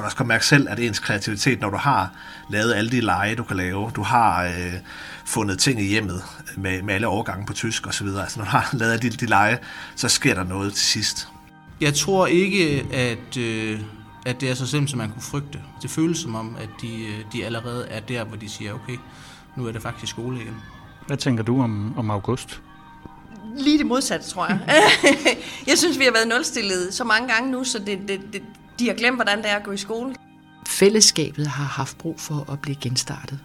kan også godt mærke selv, at ens kreativitet, når du har lavet alle de lege, du kan lave, du har øh, fundet ting i hjemmet med, med alle overgange på tysk osv., altså når du har lavet alle de, de lege, så sker der noget til sidst. Jeg tror ikke, at, øh, at det er så simpelt, som man kunne frygte. Det føles som om, at de, øh, de allerede er der, hvor de siger, okay, nu er det faktisk skole igen. Hvad tænker du om, om august? Lige det modsatte, tror jeg. jeg synes, vi har været nulstillet så mange gange nu, så det, det, det, de har glemt, hvordan det er at gå i skole. Fællesskabet har haft brug for at blive genstartet.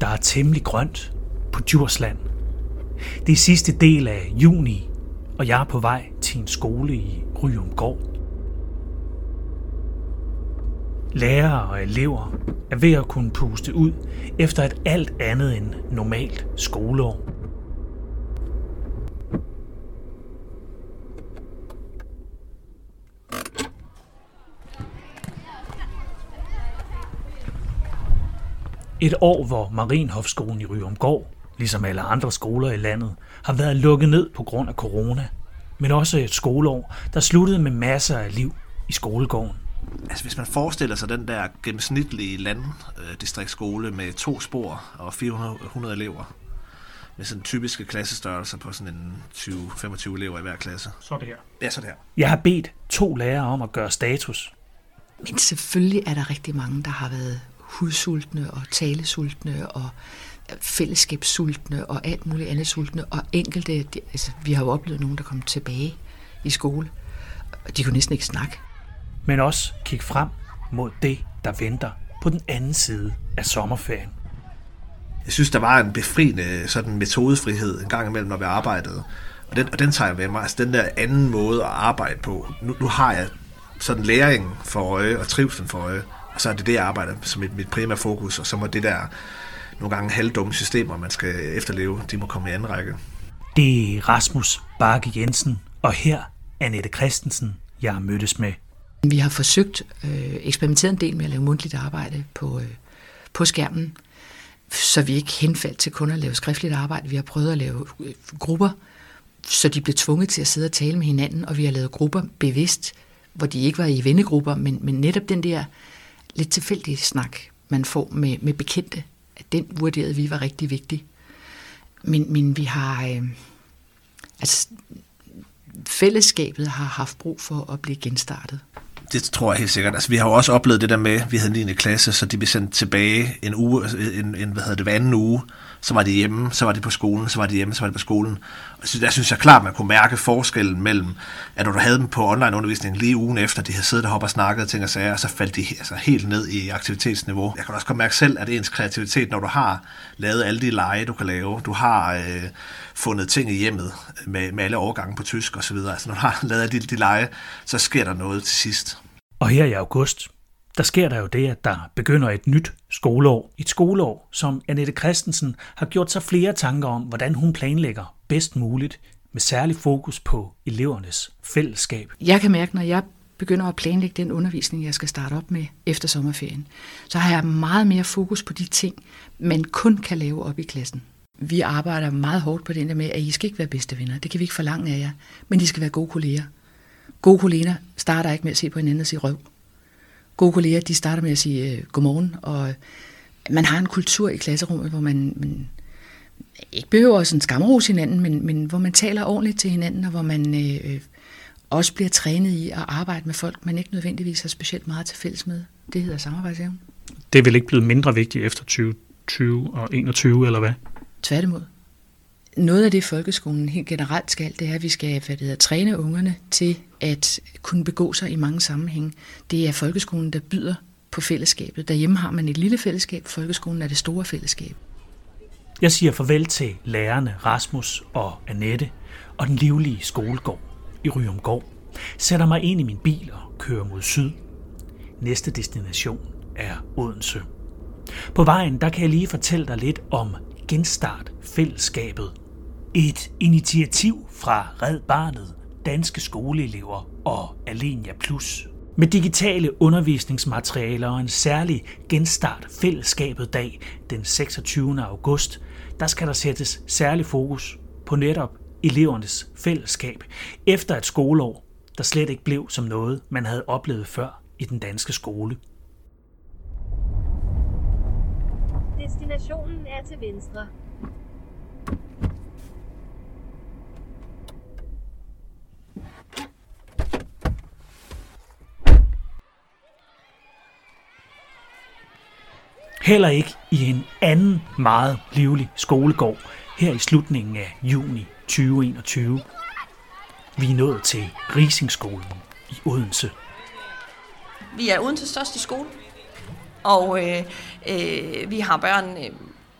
Der er temmelig grønt på Djursland. Det er sidste del af juni, og jeg er på vej til en skole i Ryumgård. Lærere og elever er ved at kunne puste ud efter et alt andet end normalt skoleår. Et år, hvor Marienhofskolen i Ryumgård, ligesom alle andre skoler i landet, har været lukket ned på grund af corona. Men også et skoleår, der sluttede med masser af liv i skolegården. Altså hvis man forestiller sig den der gennemsnitlige landdistriktsskole med to spor og 400 elever, med sådan typiske klassestørrelser på sådan en 20-25 elever i hver klasse. Så er det her. Ja, så der. Jeg har bedt to lærere om at gøre status. Men selvfølgelig er der rigtig mange, der har været hudsultne og talesultne og fællesskabssultne og alt muligt andet sultne. Og enkelte, de, altså, vi har jo oplevet nogen, der kom tilbage i skole, og de kunne næsten ikke snakke. Men også kigge frem mod det, der venter på den anden side af sommerferien. Jeg synes, der var en befriende sådan metodefrihed en gang imellem, når vi arbejdede. Og den, og den tager jeg med mig. Altså den der anden måde at arbejde på. Nu, nu har jeg sådan læring for øje og trivsel for øje. Og så er det det, jeg arbejder som mit, mit primære fokus. Og så må det der nogle gange halvdumme systemer, man skal efterleve, de må komme i anden række. Det er Rasmus Bakke Jensen, og her Annette Christensen, jeg har mødtes med. Vi har forsøgt, øh, eksperimenteret en del med at lave mundtligt arbejde på, øh, på skærmen, så vi ikke henfaldt til kun at lave skriftligt arbejde. Vi har prøvet at lave øh, grupper, så de blev tvunget til at sidde og tale med hinanden, og vi har lavet grupper bevidst, hvor de ikke var i vennegrupper, men, men netop den der lidt tilfældig snak, man får med, med bekendte, at den vurderede vi var rigtig vigtig. Men, men vi har... Øh, altså, fællesskabet har haft brug for at blive genstartet. Det tror jeg helt sikkert. Altså, vi har jo også oplevet det der med, at vi havde 9. klasse, så de blev sendt tilbage en uge, en, en hvad hedder det, hver anden uge. Så var det hjemme, så var det på skolen, så var det hjemme, så var det på skolen. Og så der synes jeg klart, man kunne mærke forskellen mellem, at når du havde dem på online-undervisning lige ugen efter, de havde siddet deroppe og snakket ting og sager, så faldt de altså helt ned i aktivitetsniveau. Jeg kan også godt mærke selv, at ens kreativitet, når du har lavet alle de lege, du kan lave, du har øh, fundet ting i hjemmet med, med alle overgange på tysk osv., altså når du har lavet alle de, de lege, så sker der noget til sidst. Og her i august, der sker der jo det, at der begynder et nyt skoleår. Et skoleår, som Annette Christensen har gjort sig flere tanker om, hvordan hun planlægger bedst muligt, med særlig fokus på elevernes fællesskab. Jeg kan mærke, når jeg begynder at planlægge den undervisning, jeg skal starte op med efter sommerferien, så har jeg meget mere fokus på de ting, man kun kan lave op i klassen. Vi arbejder meget hårdt på den der med, at I skal ikke være bedste venner. Det kan vi ikke forlange af jer, men I skal være gode kolleger. Gode kolleger starter ikke med at se på hinanden og sige røv. Gode kolleger, de starter med at sige øh, godmorgen, og man har en kultur i klasserummet, hvor man, man ikke behøver sådan skamrose hinanden, men, men hvor man taler ordentligt til hinanden, og hvor man øh, også bliver trænet i at arbejde med folk, man ikke nødvendigvis har specielt meget til fælles med. Det hedder samarbejdsevne. Det er vel ikke blevet mindre vigtigt efter 2020 og 21, eller hvad? Tværtimod. Noget af det, folkeskolen helt generelt skal, det er, at vi skal hvad det hedder, træne ungerne til at kunne begå sig i mange sammenhænge. Det er folkeskolen, der byder på fællesskabet. Derhjemme har man et lille fællesskab, folkeskolen er det store fællesskab. Jeg siger farvel til lærerne Rasmus og Annette og den livlige skolegård i Ryumgård. Sætter mig ind i min bil og kører mod syd. Næste destination er Odense. På vejen, der kan jeg lige fortælle dig lidt om Genstart Fællesskabet. Et initiativ fra Red Barnet, Danske Skoleelever og Alenia Plus. Med digitale undervisningsmaterialer og en særlig Genstart Fællesskabet dag den 26. august, der skal der sættes særlig fokus på netop elevernes fællesskab efter et skoleår, der slet ikke blev som noget, man havde oplevet før i den danske skole. Destinationen er til venstre. Heller ikke i en anden meget livlig skolegård her i slutningen af juni 2021. Vi er nået til Risingskolen i Odense. Vi er Odenses største skole, og øh, øh, vi har børn, øh,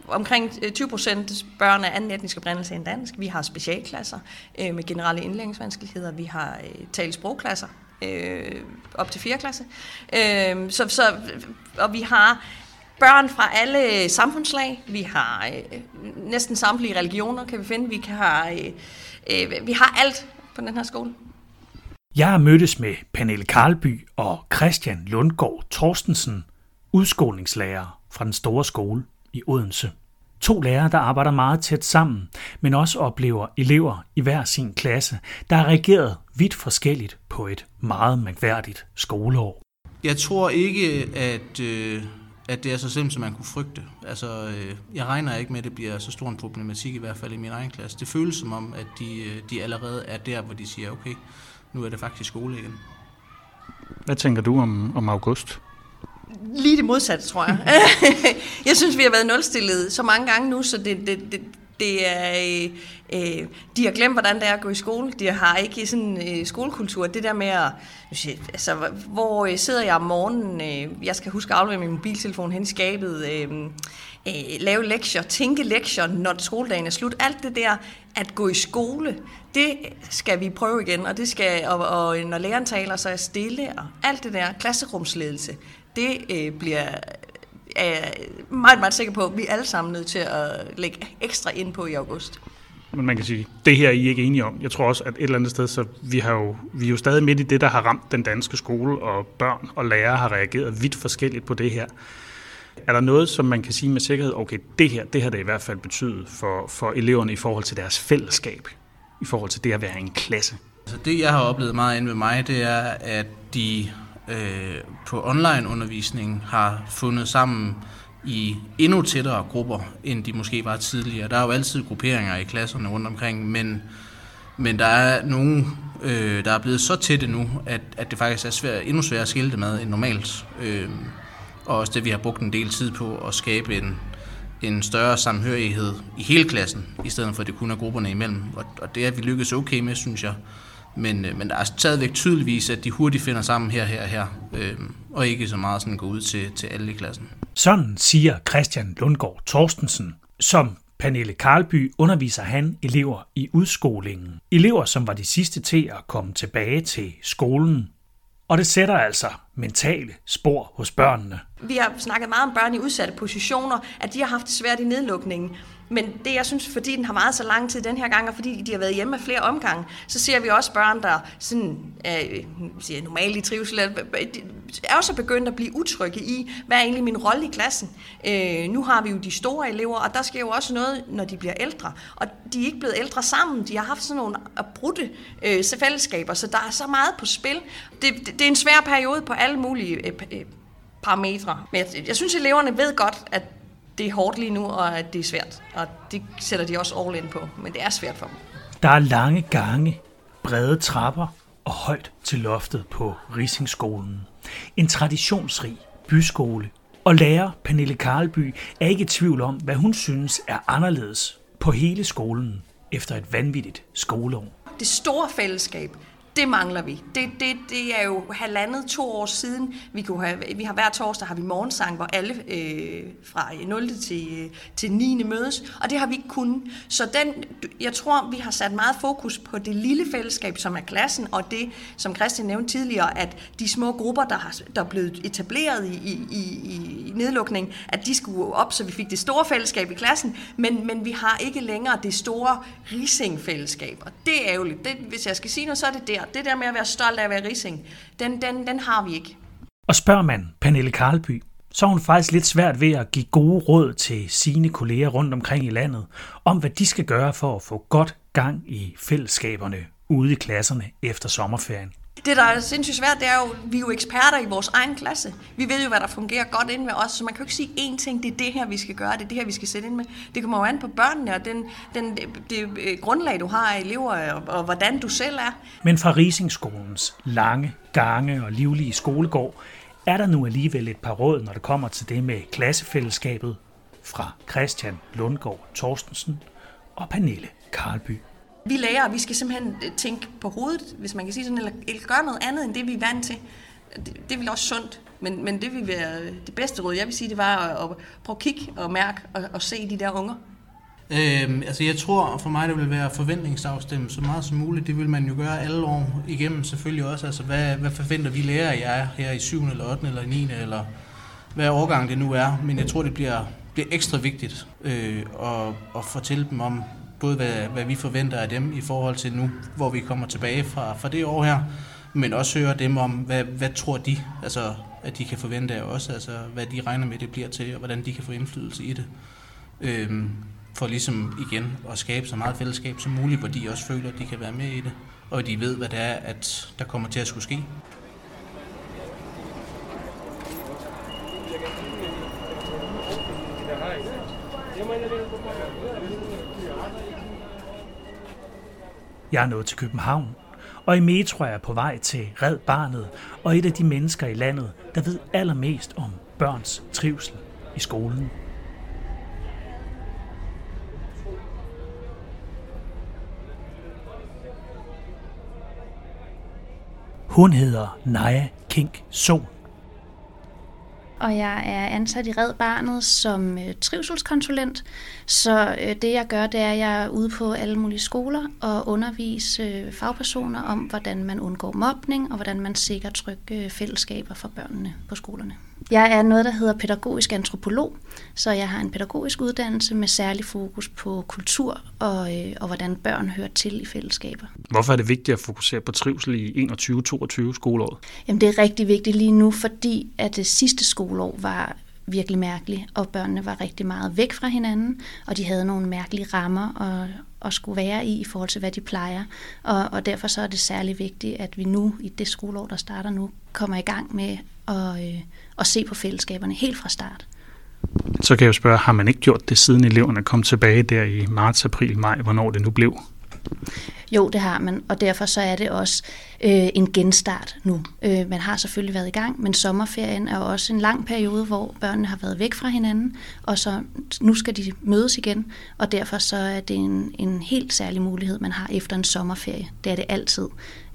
omkring øh, 20 procent børn af anden etnisk oprindelse end dansk. Vi har specialklasser øh, med generelle indlæringsvanskeligheder. Vi har øh, talsprogklasser øh, op til 4. klasse. Øh, så, så, og vi har børn fra alle samfundslag. Vi har øh, næsten samtlige religioner, kan vi finde. Vi, kan have, øh, øh, vi har alt på den her skole. Jeg har mødtes med Pernille Karlby og Christian Lundgaard Torstensen, udskolingslærer fra den store skole i Odense. To lærere, der arbejder meget tæt sammen, men også oplever elever i hver sin klasse, der har reageret vidt forskelligt på et meget mærkværdigt skoleår. Jeg tror ikke, at, øh, at det er så simpelt, som man kunne frygte. Altså, øh, jeg regner ikke med, at det bliver så stor en problematik, i hvert fald i min egen klasse. Det føles som om, at de, øh, de allerede er der, hvor de siger, okay, nu er det faktisk skole igen. Hvad tænker du om, om august? Lige det modsatte, tror jeg. jeg synes, vi har været nulstillet så mange gange nu, så det, det, det, det er, øh, øh, de har glemt, hvordan det er at gå i skole. De har ikke sådan øh, skolekultur. Det der med at, altså, hvor øh, sidder jeg om morgenen, øh, jeg skal huske at aflevere min mobiltelefon hen i skabet, øh, øh, lave lektier, tænke lektier, når skoledagen er slut. Alt det der, at gå i skole, det skal vi prøve igen, og det skal, og, og øh, når læreren taler, så er stille, og alt det der, klasserumsledelse, det øh, bliver er jeg meget, meget sikker på, at vi alle sammen nødt til at lægge ekstra ind på i august. Men man kan sige, det her er I ikke enige om. Jeg tror også, at et eller andet sted, så vi, har jo, vi er jo stadig midt i det, der har ramt den danske skole, og børn og lærere har reageret vidt forskelligt på det her. Er der noget, som man kan sige med sikkerhed, okay, det her, det har det i hvert fald betydet for, for eleverne i forhold til deres fællesskab, i forhold til det at være en klasse? Altså det, jeg har oplevet meget inde ved mig, det er, at de øh, på online-undervisning har fundet sammen i endnu tættere grupper, end de måske var tidligere. Der er jo altid grupperinger i klasserne rundt omkring, men, men der er nogle, øh, der er blevet så tætte nu, at, at det faktisk er svært, endnu sværere at skille det med end normalt. Øh, og også det, vi har brugt en del tid på at skabe en, en større samhørighed i hele klassen, i stedet for at det kun er grupperne imellem. Og, og det er vi lykkes okay med, synes jeg. Men, øh, men der er stadigvæk tydeligvis, at de hurtigt finder sammen her, her, her, øh, og ikke så meget sådan gå ud til, til alle i klassen. Sådan siger Christian Lundgaard Torstensen, som Pernille Karlby underviser han elever i udskolingen. Elever, som var de sidste til at komme tilbage til skolen. Og det sætter altså mentale spor hos børnene. Vi har snakket meget om børn i udsatte positioner, at de har haft det svært i nedlukningen. Men det, jeg synes, fordi den har meget så lang tid den her gang, og fordi de har været hjemme flere omgange, så ser vi også børn, der sådan, øh, siger, normalt i trivsel, øh, er også begyndt at blive utrygge i, hvad er egentlig min rolle i klassen. Øh, nu har vi jo de store elever, og der sker jo også noget, når de bliver ældre. Og de er ikke blevet ældre sammen, de har haft sådan nogle brudte øh, fællesskaber, så der er så meget på spil. Det, det, det er en svær periode på alle mulige øh, øh parametre. Men jeg, jeg synes, at eleverne ved godt, at det er hårdt lige nu, og at det er svært. Og det sætter de også all in på, men det er svært for dem. Der er lange gange, brede trapper og højt til loftet på Risingskolen. En traditionsrig byskole. Og lærer Pernille Karlby er ikke i tvivl om, hvad hun synes er anderledes på hele skolen efter et vanvittigt skoleår. Det store fællesskab, det mangler vi. Det, det, det er jo halvandet, to år siden. Vi, kunne have, vi har hver torsdag har vi morgensang, hvor alle øh, fra øh, 0. til, øh, til 9. mødes, og det har vi ikke kunnet. Så den, jeg tror, vi har sat meget fokus på det lille fællesskab, som er klassen, og det, som Christian nævnte tidligere, at de små grupper, der, har, der er blevet etableret i, i, i, i at de skulle op, så vi fik det store fællesskab i klassen, men, men vi har ikke længere det store rising-fællesskab. Og det er ærgerligt. Det, hvis jeg skal sige noget, så er det der. Det der med at være stolt af at være rising, den, den, den har vi ikke. Og spørger man Pernille Karlby, så er hun faktisk lidt svært ved at give gode råd til sine kolleger rundt omkring i landet, om hvad de skal gøre for at få godt gang i fællesskaberne ude i klasserne efter sommerferien. Det, der er sindssygt svært, det er jo, vi er jo eksperter i vores egen klasse. Vi ved jo, hvad der fungerer godt inde med os, så man kan jo ikke sige én ting, det er det her, vi skal gøre, det er det her, vi skal sætte ind med. Det kommer jo an på børnene og den, den, det, det grundlag, du har af elever, og, og hvordan du selv er. Men fra Risingskolens lange gange og livlige skolegård, er der nu alligevel et par råd, når det kommer til det med klassefællesskabet fra Christian Lundgaard Thorstensen og Pernille Karlby. Vi lærer, vi skal simpelthen øh, tænke på hovedet, hvis man kan sige sådan, eller, eller gøre noget andet, end det vi er vant til. Det, det vil også sundt, men, men det vil være øh, det bedste råd, jeg vil sige, det var at, at prøve at kigge og mærke og, og se de der unger. Øhm, altså jeg tror for mig, det vil være forventningsafstemme så meget som muligt. Det vil man jo gøre alle år igennem selvfølgelig også. Altså hvad, hvad forventer vi lærer jer her i 7. eller 8. eller 9. eller hvad årgang det nu er. Men jeg tror, det bliver, bliver ekstra vigtigt øh, at, at fortælle dem om, både hvad, hvad vi forventer af dem i forhold til nu, hvor vi kommer tilbage fra, fra det år her, men også høre dem om, hvad, hvad tror de, altså, at de kan forvente af os, altså hvad de regner med, det bliver til, og hvordan de kan få indflydelse i det. Øhm, for ligesom igen at skabe så meget fællesskab som muligt, hvor de også føler, at de kan være med i det, og de ved, hvad det er, at der kommer til at skulle ske. Jeg er nået til København, og i metro er jeg på vej til Red Barnet og et af de mennesker i landet, der ved allermest om børns trivsel i skolen. Hun hedder Naja Kink Sol og jeg er ansat i Red Barnet som øh, trivselskonsulent. Så øh, det jeg gør, det er, at jeg er ude på alle mulige skoler og undervise øh, fagpersoner om, hvordan man undgår mobning og hvordan man sikrer trygge øh, fællesskaber for børnene på skolerne. Jeg er noget, der hedder pædagogisk antropolog, så jeg har en pædagogisk uddannelse med særlig fokus på kultur og, øh, og hvordan børn hører til i fællesskaber. Hvorfor er det vigtigt at fokusere på trivsel i 21-22 skoleåret? Jamen, det er rigtig vigtigt lige nu, fordi at det sidste skoleår var virkelig mærkelig, og børnene var rigtig meget væk fra hinanden, og de havde nogle mærkelige rammer at, at skulle være i i forhold til, hvad de plejer. Og, og derfor så er det særlig vigtigt, at vi nu, i det skoleår, der starter nu, kommer i gang med at, øh, at se på fællesskaberne helt fra start. Så kan jeg jo spørge, har man ikke gjort det, siden eleverne kom tilbage der i marts, april, maj, hvornår det nu blev? Jo, det har man, og derfor så er det også øh, en genstart nu. Øh, man har selvfølgelig været i gang, men sommerferien er også en lang periode, hvor børnene har været væk fra hinanden, og så nu skal de mødes igen, og derfor så er det en, en helt særlig mulighed, man har efter en sommerferie. Det er det altid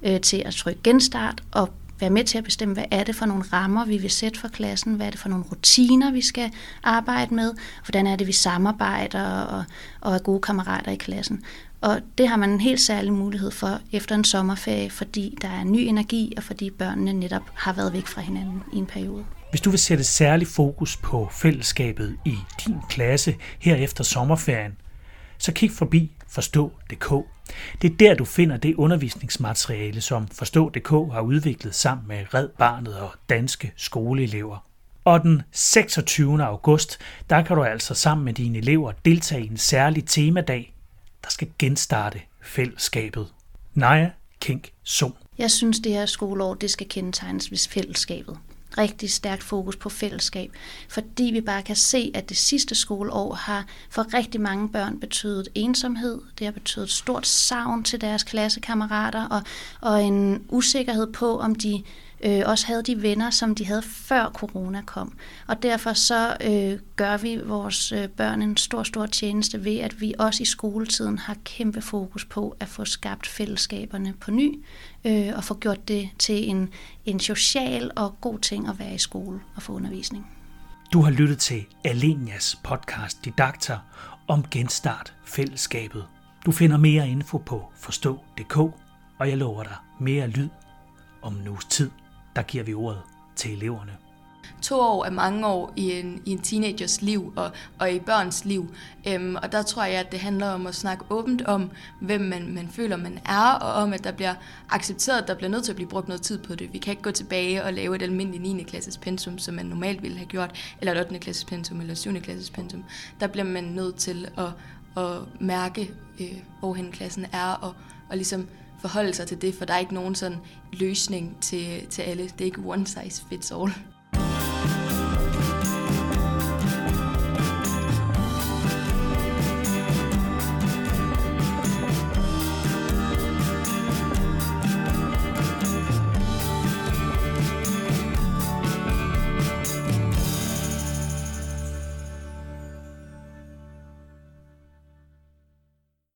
øh, til at trykke genstart og være med til at bestemme, hvad er det for nogle rammer, vi vil sætte for klassen, hvad er det for nogle rutiner, vi skal arbejde med, hvordan er det, vi samarbejder og, og er gode kammerater i klassen. Og det har man en helt særlig mulighed for efter en sommerferie, fordi der er ny energi, og fordi børnene netop har været væk fra hinanden i en periode. Hvis du vil sætte særlig fokus på fællesskabet i din klasse her efter sommerferien, så kig forbi forstå.dk. Det er der, du finder det undervisningsmateriale, som Forstå.dk har udviklet sammen med Red Barnet og danske skoleelever. Og den 26. august, der kan du altså sammen med dine elever deltage i en særlig temadag, der skal genstarte fællesskabet. Naja Kink Sum. Jeg synes, det her skoleår, det skal kendetegnes ved fællesskabet. Rigtig stærkt fokus på fællesskab, fordi vi bare kan se, at det sidste skoleår har for rigtig mange børn betydet ensomhed. Det har betydet stort savn til deres klassekammerater og, og en usikkerhed på, om de øh, også havde de venner, som de havde før corona kom. Og derfor så øh, gør vi vores øh, børn en stor, stor tjeneste ved, at vi også i skoletiden har kæmpe fokus på at få skabt fællesskaberne på ny, øh, og få gjort det til en, en social og god ting at være i skole og få undervisning. Du har lyttet til Alenias podcast Didakter om genstart fællesskabet. Du finder mere info på forstå.dk, og jeg lover dig mere lyd om en uges tid der giver vi ordet til eleverne. To år er mange år i en, i en teenagers liv og, og i børns liv. Øhm, og der tror jeg, at det handler om at snakke åbent om, hvem man, man føler, man er, og om, at der bliver accepteret, at der bliver nødt til at blive brugt noget tid på det. Vi kan ikke gå tilbage og lave et almindeligt 9. klasses pensum, som man normalt ville have gjort, eller et 8. klasses pensum, eller 7. klasses pensum. Der bliver man nødt til at, at mærke, øh, hvorhen klassen er, og, og ligesom forholde sig til det, for der er ikke nogen sådan løsning til, til alle. Det er ikke one size fits all.